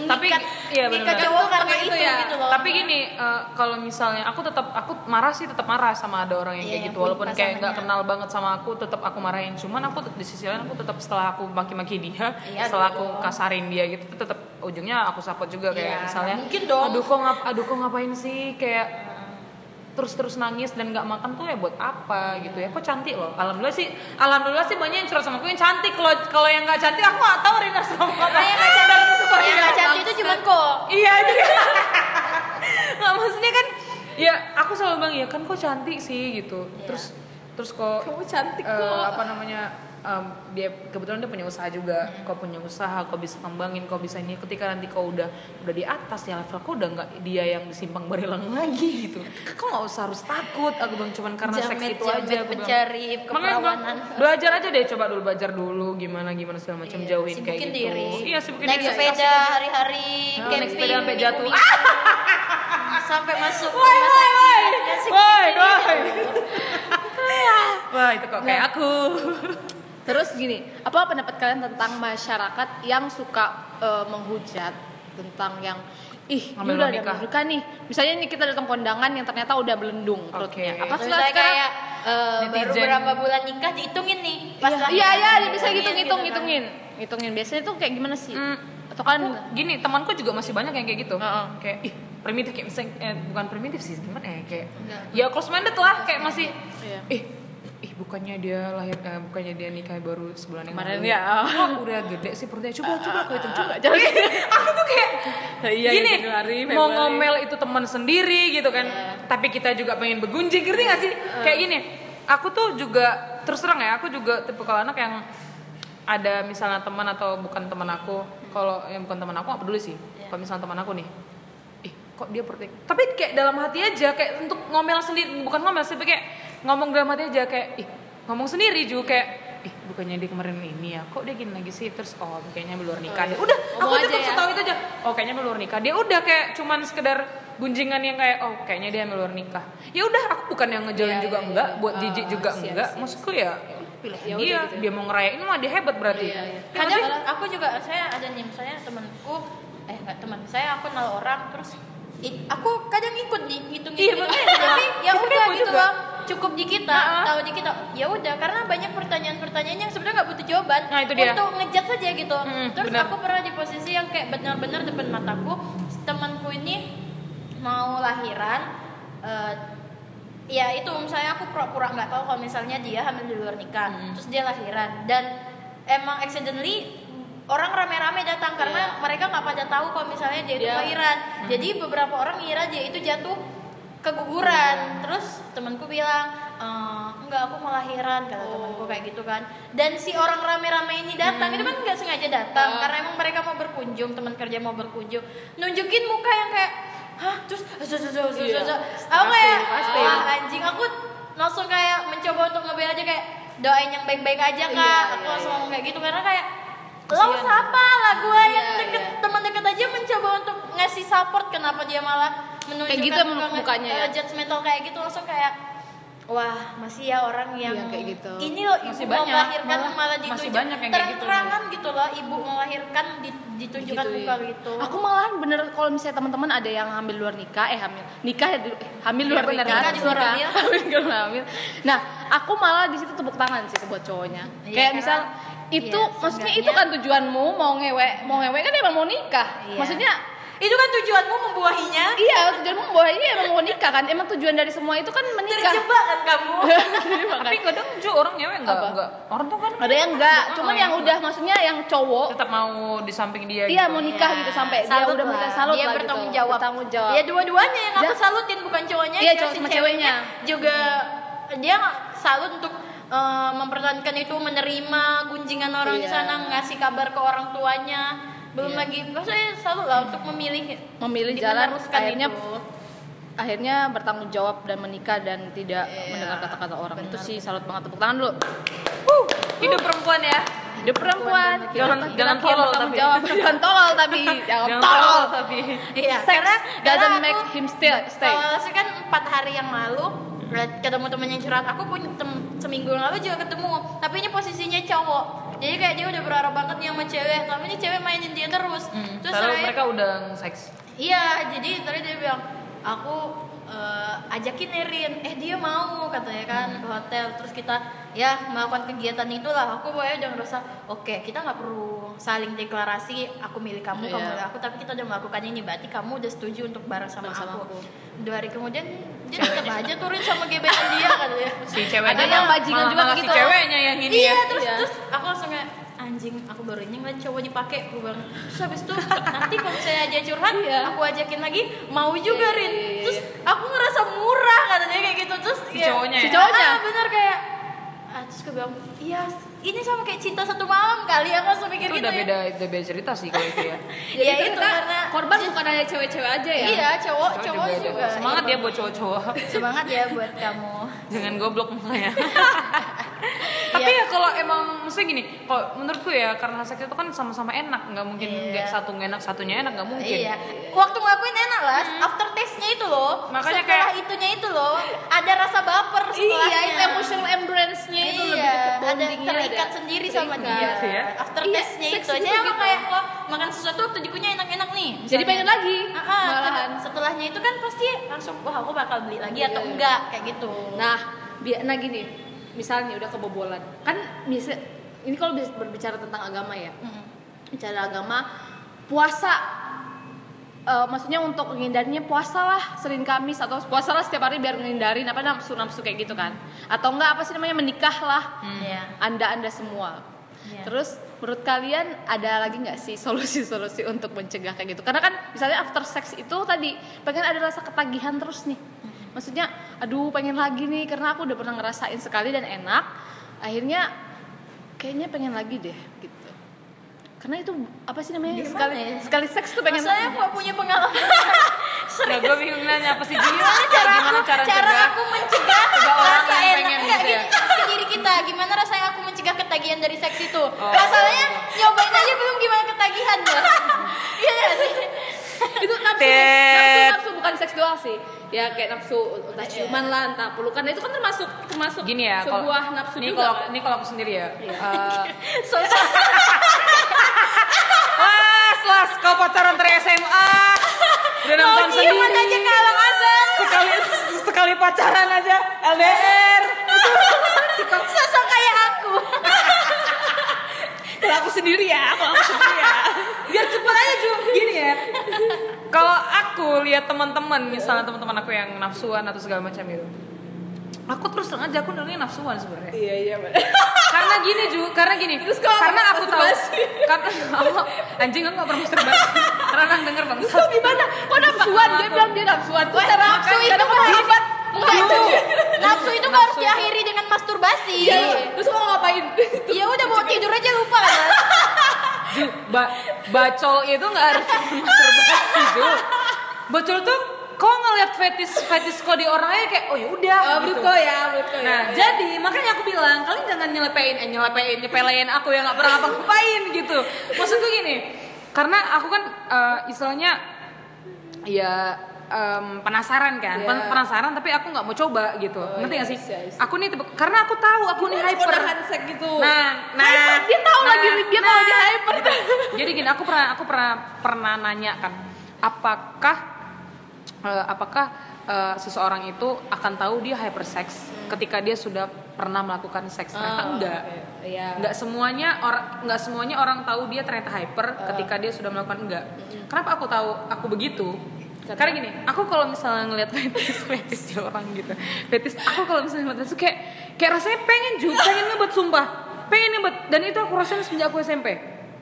tapi ngikat- iya benar cowok karena itu, ya. gitu loh. tapi gini eh, kalau misalnya aku tetap aku marah sih tetap marah sama ada orang yang Iya, kayak yang gitu walaupun kayak nggak kenal banget sama aku tetap aku marahin cuman aku di sisi lain aku tetap setelah aku maki-maki dia Iya, setelah aku betul. kasarin dia gitu tetap ujungnya aku support juga kayak Iya, misalnya mungkin dong. aduh kok ngap aduh kok ngapain sih kayak terus terus nangis dan nggak makan tuh ya buat apa gitu ya. Kok cantik loh? Alhamdulillah sih alhamdulillah sih banyak yang curhat sama aku yang cantik. Kalau kalau yang nggak cantik aku nggak tahu Rina sama apa yang nggak cantik yang nggak cantik itu cuma kok. Iya itu nggak maksudnya kan ya aku selalu bilang ya kan kok cantik sih gitu. Terus terus kok Kamu cantik eh, kok. apa namanya em, dia kebetulan dia punya usaha juga. Kau punya usaha kau bisa kembangin kau bisa ini. Ketika nanti kau udah udah di atas ya level kau udah nggak dia yang simpang barilang lagi gitu. Kau nggak usah harus takut. Aku bilang cuman karena seks Jamet, itu aja aku mencari keperawanan. belajar aja deh. Coba dulu belajar dulu gimana gimana segala macam Iya, jauhin kayak gitu. diri. iya sibukin naik diri. sepeda hari-hari Nah, naik camping sepeda sampai jatuh. sampai masuk Woi, woi, woi. Woi, woi. Wah itu kok kayak aku. Terus gini, apa pendapat kalian tentang masyarakat yang suka eh, menghujat tentang yang ih Ngambil udah nikah. ada nikah nih. Misalnya nih kita datang kondangan yang ternyata udah belendung perutnya. Oke. Apa saya sekarang? kayak eh, baru berapa bulan nikah dihitungin nih pas Iya, iya, iya, dia bisa Dihitungin hitung, hitung, gitu kan. hitungin, hitungin. Biasanya tuh kayak gimana sih? Hmm, Atau kan Aku, gini temanku juga masih banyak yang kayak gitu. Heeh. Kayak ih primitif kayak misalnya eh, bukan primitif sih gimana ya kayak ya close minded lah kayak masih Iya. ih ih bukannya dia lahir eh, bukannya dia nikah baru sebulan yang Kemarin lalu. ya. Kok udah gede sih perutnya? Coba coba kau hitung coba. Jangan. aku tuh kayak Iya, gini Januari, mau ngomel itu teman sendiri gitu kan. Tapi kita juga pengen begunjing ngerti gak sih? Kayak gini aku tuh juga terus terang ya aku juga tipe kalau anak yang ada misalnya teman atau bukan teman aku kalau yang bukan teman aku nggak peduli sih. Kalau misalnya teman aku nih ih kok dia pertik tapi kayak dalam hati aja kayak untuk ngomel sendiri bukan ngomel sih kayak ngomong dalam hati aja kayak ih ngomong sendiri juga kayak ih bukannya dia kemarin ini ya kok dia gini lagi sih? Terus oh kayaknya belum nikah. Deh udah aku Ngomong cukup ya. setahu itu aja. Oh kayaknya belum nikah. Dia udah kayak cuman sekedar gunjingan yang kayak oh kayaknya dia belum nikah. Ya udah aku bukan yang ngejalin Iya, juga iya, enggak iya. buat Ah, jijik juga siap, enggak. siap. maksudku ya pilihan Ya dia gitu. dia mau ngerayain mah dia hebat berarti. Iya, iya. kadang aku juga saya ada nih misalnya temanku eh nggak teman saya aku kenal orang terus i- aku kadang ikut nih ngitung Iya, makanya. tapi ya udah gitu juga. loh cukup di kita Nah. tahu di kita ya udah karena banyak pertanyaan-pertanyaan yang sebenarnya nggak butuh jawaban Nah, itu dia. untuk ngejat saja gitu Mm, terus benar. aku pernah di posisi yang kayak benar-benar depan mataku temanku ini mau lahiran eh, ya itu misalnya aku pura-pura nggak tahu kalau misalnya dia hamil di luar nikah Hmm. terus dia lahiran dan emang accidentally orang rame-rame datang karena mereka nggak pada tahu kalau misalnya dia itu Dia- lahiran jadi beberapa orang ngira dia itu jatuh keguguran. Terus temanku bilang "Eh, enggak aku mau lahiran kata temanku kayak gitu kan. Dan si orang rame-rame ini datang itu kan nggak sengaja datang karena emang mereka mau berkunjung teman kerja mau berkunjung. Nunjukin muka yang kayak hah terus terus terus terus Iya. terus." aku kayak Pasti, wah anjing aku langsung kayak mencoba untuk ngebela aja kayak doain yang baik-baik aja kak. Iya, aku iya, langsung iya. ngomong kayak gitu karena kayak lo siapa lah gue yang Iya, deket iya. teman deket aja mencoba untuk ngasih support kenapa dia malah menunjukkan gitu muka- mukanya ya? eh, judgmental kayak gitu langsung kayak wah masih ya orang yang Iya, kayak gitu. ini loh ibu Masih banyak, melahirkan malah malah, masih ditunjuk banyak yang kayak gitu. terang-terangan gitu loh ibu melahirkan di- ditunjukkan Gitu, muka iya. gitu Aku malahan bener kalau misalnya teman-teman ada yang hamil luar nikah, eh hamil nikah ya dulu, eh, hamil Iya, luar bener, nikah, nikah di luar hamil. hamil di luar hamil. Nah, aku malah di situ tepuk tangan sih buat cowoknya. Iya, Kayak karena- misal itu iya, maksudnya itu kan tujuanmu mau ngewek, mau ngewek kan emang mau nikah. Iya. Maksudnya itu kan tujuanmu membuahinya iya tujuanmu ini emang mau nikah kan. Emang tujuan dari semua itu kan menikah. terjebak kan kamu tapi kadang juga orang nyewe enggak Apa? enggak orang tuh kan Ada yang enggak, cuman yang yang udah maksudnya yang cowok tetap mau di samping dia Iya gitu. mau nikah Ya, gitu sampai dia salut udah lah. mulai salut dia lah bertanggung gitu. jawab Bertanggung jawab. ya dua-duanya yang aku salutin bukan cowoknya Iya, ya, cowok sama ceweknya. juga dia salut untuk eh, mempertahankan itu menerima gunjingan orang di Iya. sana ngasih kabar ke orang tuanya. Belum Iya. lagi maksudnya salut lah untuk memilih memilih jalan akhirnya itu. akhirnya bertanggung jawab dan menikah dan tidak Iya, mendengar kata-kata orang. Itu benar. sih salut banget. Tepuk tangan dulu. Hidup perempuan ya. Hidup perempuan Jangan- jangan tolol tapi. jawab. Jangan tolol tapi. Jangan tolol. tapi. Iya, karena doesn't make him still stay. Kalau saya kan empat hari yang lalu ketemu temen yang curhat. Aku pun tem- seminggu lalu juga ketemu. Tapi ini posisinya cowok. Jadi kayak dia udah berharap banget nih sama cewek. Tapi ini cewek mainin dia terus. Hmm, terus saya- mereka udah seks iya jadi tadi dia bilang aku eh, ajakin Erin. Eh dia mau katanya kan ke hotel. Terus kita ya melakukan kegiatan itulah. Aku pokoknya udah ngerasa oke kita nggak perlu saling deklarasi aku milih kamu kamu Iya. milih aku. Tapi kita udah melakukan ini berarti kamu udah setuju untuk bareng sama, sama aku. aku. dua hari kemudian dia tetap aja turun sama gebetan dia katanya si ceweknya Ada yang bajingan juga malah gitu. si ceweknya yang ini iya ya terus Iya. terus aku langsung kayak anjing aku baru ini ngeliat cowok dipakai aku bilang terus habis itu nanti kalau misalnya dia curhat Iya. aku ajakin lagi mau juga Iya, Rin iya, iya, terus iya. aku ngerasa murah katanya kayak gitu terus Si kayak- cowoknya Si ya? cowoknya? ah, bener kayak ah, terus gue bilang iya ini sama kayak cinta satu malam kali. Aku langsung mikir itu gitu udah ya. beda udah beda cerita sih kalau itu ya. Jadi Ya, itu karena korban bukan hanya cewek-cewek aja ya. iya cowok Cowok cowok ada. juga, semangat Iya, ya buat cowok-cowok. Semangat ya buat kamu. Jangan goblok makanya tapi ya kalau emang maksudnya gini kalau menurutku ya karena seks itu kan sama-sama enak nggak mungkin Iya. nggak satu nggak enak satunya enak nggak mungkin Iya. Waktu ngelakuin enak lah, after taste-nya itu loh. Hmm. Makanya setelah kayak- itunya itu loh, ada rasa baper setelahnya. Iya, itu emotional endurance-nya itu lebih iya, ke ada terikat sendiri sama dia. Gitu ya. After Iya, taste-nya itu. itu Jadi aku gitu. kayak wah makan sesuatu waktu dikunyah enak-enak nih. Jadi misalnya. pengen lagi, ah, malahan. setelahnya itu kan pasti langsung wah aku bakal beli lagi Iya, atau iya. enggak kayak gitu. Nah, bi- nah gini, misalnya udah kebobolan, kan bisa ini kalau berbicara tentang agama ya, Mm-mm. bicara agama, puasa, eh, maksudnya untuk menghindarinya puasa lah Senin Kamis atau puasa lah setiap hari biar menghindarin apa nafsu nafsu kayak gitu kan, atau enggak apa sih namanya menikah lah, Iya. anda anda semua. Iya. Terus menurut kalian ada lagi nggak sih solusi-solusi untuk mencegah kayak gitu? Karena kan misalnya after sex itu tadi pengen ada rasa ketagihan terus nih. Maksudnya, aduh pengen lagi nih karena aku udah pernah ngerasain sekali dan enak. Akhirnya kayaknya pengen lagi deh gitu. Karena itu apa sih namanya Gimana sekali ya? sekali seks tuh pengen Masalahnya aku gak punya pengalaman. Nah, gue bingung nanya apa sih gimana gimana cara aku cara, cara aku mencegah rasa yang enak pengen enggak gitu ya? diri kita gimana rasanya aku mencegah ketagihan dari seks itu Oh. masalahnya nyobain aja belum gimana ketagihan ya iya nggak sih itu nafsu bukan seks doang sih. Ya kayak nafsu entah ciuman lah, entah pelukan. Nah, itu kan termasuk termasuk gini ya kalau- sebuah nafsu ini juga. kalau kan? ini kalau aku sendiri ya eh, so, so, las las kau pacaran dari SMA udah nonton aja sendiri kalang azan sekali sekali pacaran aja LDR sosok kayak aku. Kalau aku sendiri ya kalau aku sendiri ya. Biar cepet aja Ju. Gini ya kalau aku lihat teman-teman misalnya teman-teman aku yang nafsuan atau segala macam itu aku terus terang aja aku dengerin nafsuan sebenarnya. Iya, iya, karena gini Ju karena gini karena aku tahu karena aku, anjing aku gak pernah masturbasi. Karena orang denger bang. Kok gimana? Kok nafsuan? Dia bilang dia nafsuan. Terus cara nafsu itu hebat. Nafsu itu nggak harus diakhiri dengan masturbasi. Iya. Terus mau ngapain? ya udah mau tidur aja lupa kan Ju, ba bacol itu nggak harus masturbasi Ju bacol tuh kok ngeliat fetis fetis kok di orang aja kayak oh ya udah Oh, gitu. kau ya, kau Nah, ya. jadi makanya aku bilang kalian jangan nyelepein, eh nyelepein, nyepelein aku yang nggak pernah ngapa-ngapain gitu. Maksudku gini, karena aku kan eh, istilahnya ya em, penasaran kan, Iya. Pen- penasaran tapi aku nggak mau coba gitu. Oh, Ngerti iya, gak sih? iya, iya. Aku nih tipe- karena aku tahu aku nih hyper. gitu. Nah, nah, Hyper, dia tahu nah, lagi dia kalau dia hyper. Jadi gini, aku pernah aku pernah pernah nanya kan, apakah eh, apakah eh, seseorang itu akan tahu dia hypersex ketika dia sudah pernah melakukan seks? Ternyata enggak. Iya. Nggak semuanya orang nggak semuanya orang tahu dia ternyata hyper ketika dia sudah melakukan enggak. Kenapa aku tahu aku begitu? Karena gini, aku kalau misalnya ngeliat fetis fetis di orang gitu, fetis aku kalau misalnya ngeliat fetis kayak kayak rasanya pengen juga, pengen ngebet sumpah, pengen ngebet dan itu aku rasain semenjak aku SMP,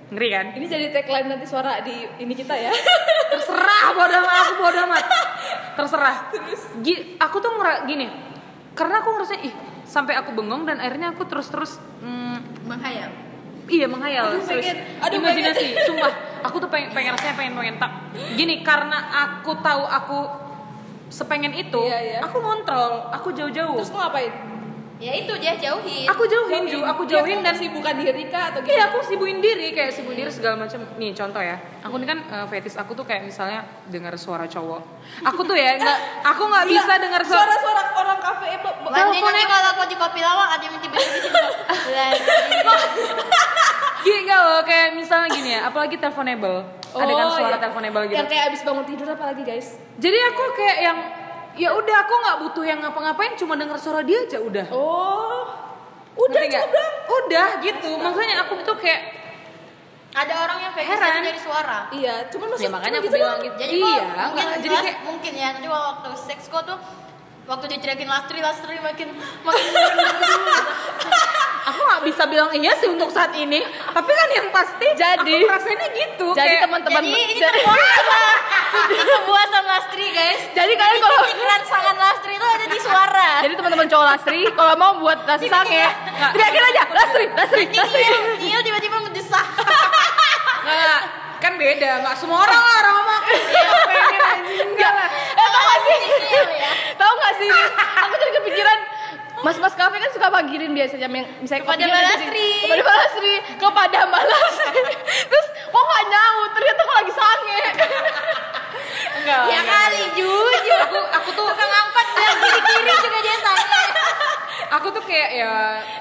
ngeri kan? Ini jadi tagline nanti suara di ini kita ya. terserah bodo amat aku bodo amat terserah Gi- aku tuh ngera gini karena aku ngerasa ih sampai aku bengong dan akhirnya aku terus terus mm, menghayal iya menghayal Aduh, serius. pengen. Aduh, imajinasi sumpah aku tuh pengen pengen rasanya pengen pengen tak gini karena aku tahu aku sepengen itu Iya, iya. aku ngontrol aku jauh-jauh Terus ngapain? Ya itu dia jauhin aku jauhin Ju. aku jauhin dan bukan diri kah atau gimana? Iya aku sibuin diri kayak sibuin diri segala macam. Nih contoh ya, aku ini kan eh, fetis aku tuh kayak misalnya dengar suara cowok. Aku tuh ya nggak, aku nggak bisa dengar suara. suara-suara orang kafe itu. Nanti nanti kalau aku di kopi lawak ada yang tiba-tiba Gini nggak loh kayak misalnya gini ya, apalagi teleponable. ada kan Oh, suara iya. teleponable gitu. Yang kayak abis bangun tidur apalagi guys? Jadi aku kayak yang ya udah aku nggak butuh yang ngapa-ngapain cuma denger suara dia aja udah Oh. Udah nggak? udah. udah gitu makanya aku tuh kayak ada orang yang fetish Heran. dari suara Iya, cuman maksud ya makanya cuma aku gitu bilang gitu jadi iya mungkin jadi kayak mungkin ya nanti waktu seks kok tuh waktu diteriakin lastri lastri makin makin aku nggak bisa bilang iya sih untuk saat ini tapi kan yang pasti Jadi- aku rasanya gitu Jadi teman-teman jadi ini ini kepuasan lastri guys. Jadi kalian kalau pikiran sangat lastri itu ada di suara. Jadi teman-teman cowok Lasri kalau mau buat nasi sange, teriakin aja Lasri, Lasri, Lasri. Nihil, Nihil tiba-tiba mendesah nggak kan beda nggak semua orang lah orang ngomong iya pengen anjing enggak lah. Eh tau gak sih? Ya. Tahu gak sih? Aku jadi kepikiran Mas-mas kafe kan suka panggilin biasanya yang- misalnya Kepada Mbak. Lasri. Kepada Mbak Lasri Kepada Mbak Lasri Terus kok gak nyaut? Ternyata aku lagi sange. Enggak ya kali jujur. Aku aku tuh tukang angkot bilang kiri-kiri juga dia tanya aku tuh kayak ya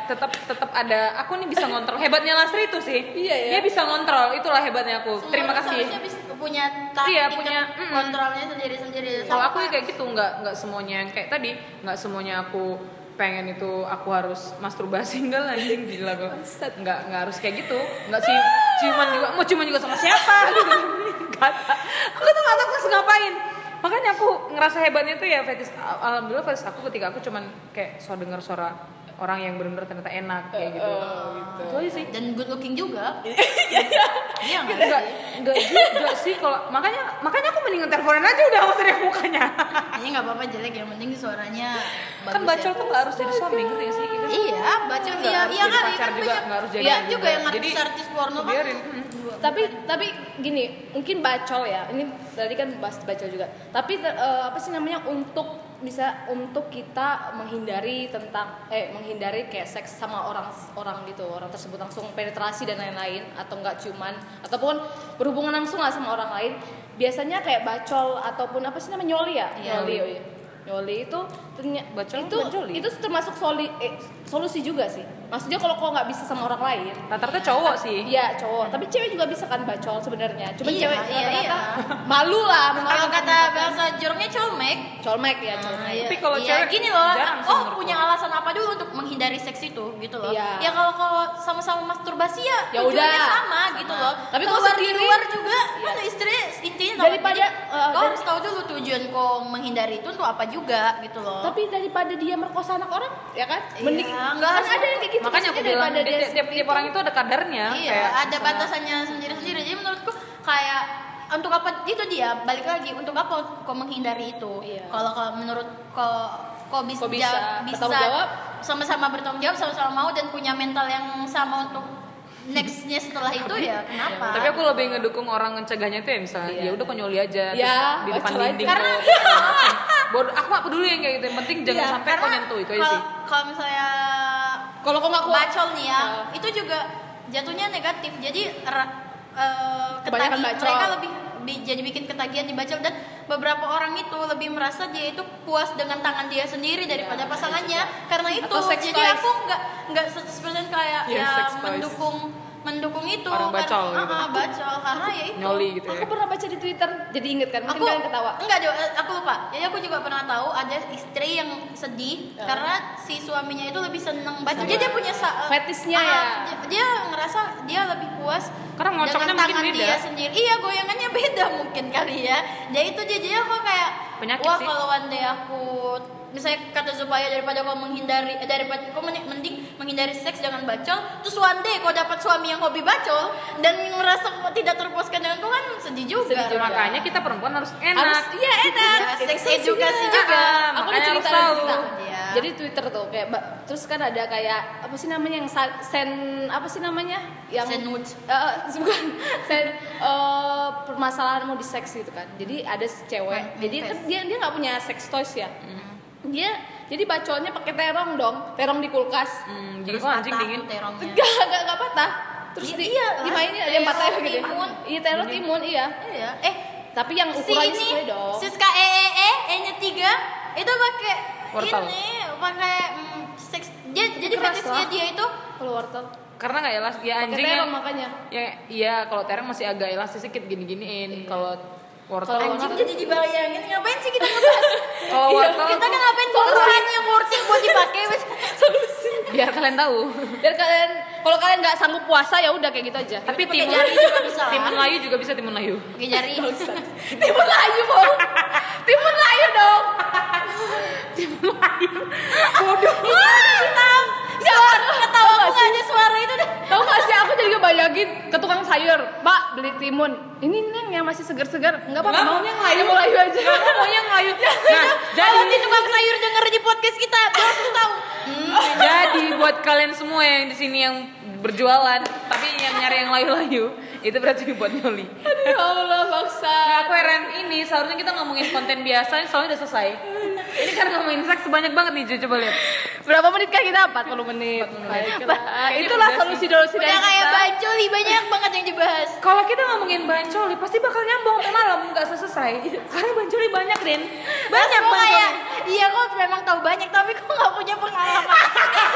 tetap tetap ada aku nih bisa ngontrol. Hebatnya Lasri itu sih. Iya, ya. dia bisa ngontrol. Itulah hebatnya aku. Terima Semua kasih. seharusnya bisa punya taktik Iya, punya, kontrolnya sendiri-sendiri. Kalau aku ya kayak gitu nggak nggak semuanya yang kayak tadi. Nggak semuanya aku pengen itu aku harus masturbasi enggak lah anjing gila gue nggak nggak harus kayak gitu. Nggak sih ciuman juga mau ciuman juga sama siapa? Gitu aku tuh nggak tahu harus ngapain. Makanya aku ngerasa hebatnya tuh ya fetis Al- alhamdulillah fetis aku ketika aku cuman kayak so denger suara orang yang benar-benar ternyata enak kayak gitu. itu aja sih. Dan good looking juga. Iya nggak enggak sih? enggak juga sih kalau makanya makanya aku mendingan teleponan aja udah sama lihat mukanya. Ini nggak apa-apa jelek. Yang penting suaranya bagus kan bacol ya. tuh nggak harus jadi suami ngerti gak sih? Iya kan? iya bacol Nggak iya harus iya kan? pacar kan juga, banyak nggak harus jadi iya juga. juga. yang artis-artis porno kan? biarin. Hmm. tapi tapi gini mungkin bacol ya. Ini tadi kan bahas bacol juga. Tapi eh, apa sih namanya untuk bisa untuk kita menghindari tentang eh menghindari kayak seks sama orang orang gitu orang tersebut langsung penetrasi dan lain-lain atau enggak cuman ataupun berhubungan langsung lah sama orang lain biasanya kayak bacol ataupun apa sih namanya nyoli ya Iya. nyoli oh iya. nyoli itu Bacol itu nyoli? itu termasuk soli, eh, solusi juga sih maksudnya kalau kau nggak bisa sama orang lain rata-rata cowok sih Iya cowok, tapi cewek juga bisa kan bacol sebenarnya. Cuma Iya, cewek iya, iya. malu lah kalau kata bahasa joroknya colmek colmek ya colmek. Nah, iya. Tapi kalau Iya, cewek gini loh, oh punya alasan apa dulu untuk menghindari seks itu gitu loh. Iya. Ya kalau kalau sama-sama masturbasi ya, Ya tujuannya udah. sama, gitu loh. Tapi kalau kalau di sendiri- luar juga Iya. kan istri intinya. Daripada, Jadi, eh, kau harus tahu dulu tujuan kau menghindari itu untuk apa juga gitu loh. Tapi daripada dia merkosa anak orang, ya kan? Iya, Mending nggak kan harus- ada yang kayak gitu. makanya aku bilang daripada tiap, tiap, tiap orang itu ada kadarnya iya, kayak ada misalnya- batasannya sendiri-sendiri. Jadi menurutku kayak untuk apa itu dia balik lagi untuk apa kau menghindari itu Iya. kalau kalau menurut kau kau bisa, bisa bisa jawab? sama-sama bertanggung jawab sama-sama mau dan punya mental yang sama untuk nextnya setelah itu ya kenapa tapi aku lebih ngedukung orang mencegahnya tuh ya misalnya Iya. ya udah konyoli aja Iya, di depan aja. dinding Karena-. Bodoh, aku gak peduli yang kayak gitu yang penting jangan Iya, sampai kau nyentuh itu aja sih kalau misalnya Kalau kau nggak kuat, bacol nih ya Iya. itu juga jatuhnya negatif jadi ra- eh, Kebanyakan ketagi- bacol. mereka lebih bi- jadi bikin ketagihan di bacol dan beberapa orang itu lebih merasa dia itu puas dengan tangan dia sendiri daripada Iya, pasangannya karena itu jadi toys. aku nggak nggak 100% kayak Iya, ya sex toys. Mendukung itu Orang bacol karena, gitu. Ah, ah, bacol karena ya itu nyoli gitu aku ya pernah baca di Twitter, jadi inget kan? Mungkin aku kalian ketawa. enggak eh, aku lupa jadi aku juga pernah tahu ada istri yang sedih Ya. karena si suaminya itu lebih seneng baca jadi dia punya sa- Fetisnya ah, ya. dia, dia ngerasa dia lebih puas Karena ngocoknya dengan mungkin tangan beda. dia sendiri iya goyangannya beda mungkin kali ya dia itu dia jadi aku kayak Penyakit wah sih. kalau one day aku misalnya kata supaya daripada kau menghindari eh, daripada kau men- mending menghindari seks dengan bacol terus one day kau dapat suami yang hobi bacol dan merasa kau tidak terpuaskan dengan kau kan sedih juga, Sedih juga. makanya kita perempuan harus enak Harus, iya enak. Ya, seks edukasi sih, juga. ah, Aku udah cerita, tahu. cerita. Iya. Jadi Twitter tuh kayak terus kan ada kayak apa sih namanya yang sen apa sih namanya yang nudes. Eh, eh, bukan sen eh, permasalahanmu di seks gitu kan. Jadi ada cewek. Man- jadi kan dia dia nggak punya sex toys ya. Dia jadi bacolnya pakai terong dong, terong di kulkas. hmm, jadi Terus kok anjing dingin tuh terongnya. Enggak, enggak, enggak patah. Terus Iya, di, iya, dimainin ada yang terong patah gitu. timun. Iya, terong timun, iya. Iya. Eh, Tapi yang si ukurannya ini sesuai dong. Siska E E E E nya tiga itu pakai Wortel. ini pakai mm, seks dia, jadi fetishnya dia itu Kalau wortel. karena nggak elas ya Pakai anjing terong yang makanya. ya iya kalau terong masih agak elastis sedikit gini giniin Iya. kalau wortel Anjing jadi dibayangin ngapain sih kita ngebahas? kalau wortel kita kan ngapain solusiin yang worth it buat dipakai wes. biar kalian tahu Biar kalian kalau kalian nggak sanggup puasa ya udah kayak gitu aja. tapi timun jari juga bisa timun layu juga bisa timun layu Pakai jari. timun layu mau. timun layu dong. Bodoh. Tahu. Suara ketawa aku ada suara itu deh. Tahu gak sih aku jadi ngebayangin ke tukang sayur, Pak beli timun. Ini neng yang masih segar-segar, nggak apa-apa. Mau maunya layu aja. maunya layu nah Kalau jadi di tukang sayur denger di podcast kita, dia langsung tahu. jadi buat kalian semua yang di sini yang berjualan tapi yang nyari yang layu-layu itu berarti buat nyoli Ya Allah bangsa. Nah, aku heran ini seharusnya kita ngomongin konten biasa, ini soalnya udah selesai. Ini kan ngomongin seks banyak banget nih, Ju. coba lihat. Berapa menit kan kita? 40 menit. Baiklah. Kayaknya Itulah udah sih. solusi-solusi dari Udah kayak kita. bacoli banyak banget yang dibahas. Kalau kita ngomongin bancoli, pasti bakal nyambung sampai malam nggak selesai. Karena bancoli banyak, Den. Banyak kayak iya kok memang tahu banyak tapi kok nggak punya pengalaman.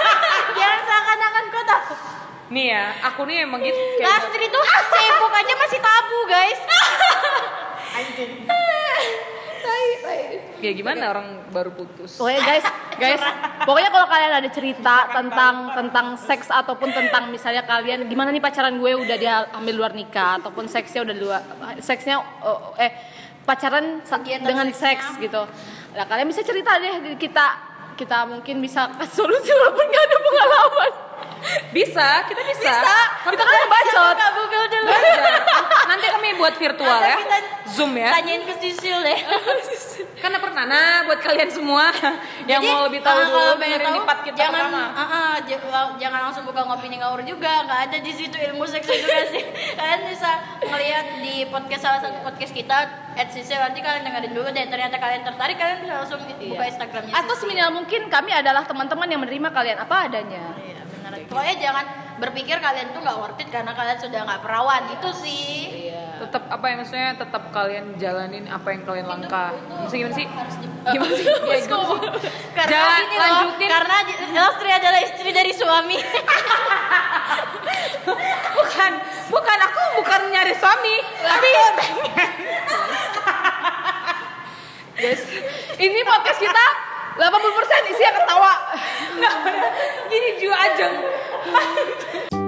Jangan seakan-akan kau tahu. Nih ya, aku nih emang gitu. Lastri tuh cebok aja masih tabu guys. Ya gimana orang baru putus? Pokoknya guys, guys, pokoknya kalau kalian ada cerita tentang tentang seks ataupun tentang misalnya kalian gimana nih pacaran gue udah dia ambil luar nikah ataupun seksnya udah luar seksnya eh pacaran Kegiatan dengan seksnya. seks gitu. Nah kalian bisa cerita deh di kita kita mungkin bisa kasih solusi walaupun gak ada pengalaman. Bisa, kita bisa. Bisa, kita kan bacot. Google dulu. Belajar. Nanti kami buat virtual ya. Kita Zoom ya. Tanyain ke Sisil deh. Karena pernah nah buat kalian semua yang Jadi, mau lebih tahu ah, dulu dengerin tahu, kita jangan, pertama. j- la- jangan langsung buka ngopi nih ngawur juga, nggak ada di situ ilmu seks edukasi. kalian bisa ngeliat di podcast salah satu podcast kita, at Sisil nanti kalian dengerin dulu deh. Ternyata kalian tertarik, kalian bisa langsung buka Instagramnya. Atau seminimal mungkin kami adalah teman-teman yang menerima kalian apa adanya. Iya benar. Pokoknya jangan berpikir kalian tuh nggak worth it karena kalian sudah nggak perawan itu sih. Iya. Tetap apa ya maksudnya tetap kalian jalanin apa yang kalian langkah. Maksudnya gimana sih? Gimana sih? Ya, gimana sih? karena Jangan gini loh, lanjutin. karena Lastri adalah istri dari suami. bukan, bukan aku bukan nyari suami, tapi Guys, ini podcast kita 80% isinya ketawa. gini juga ajang.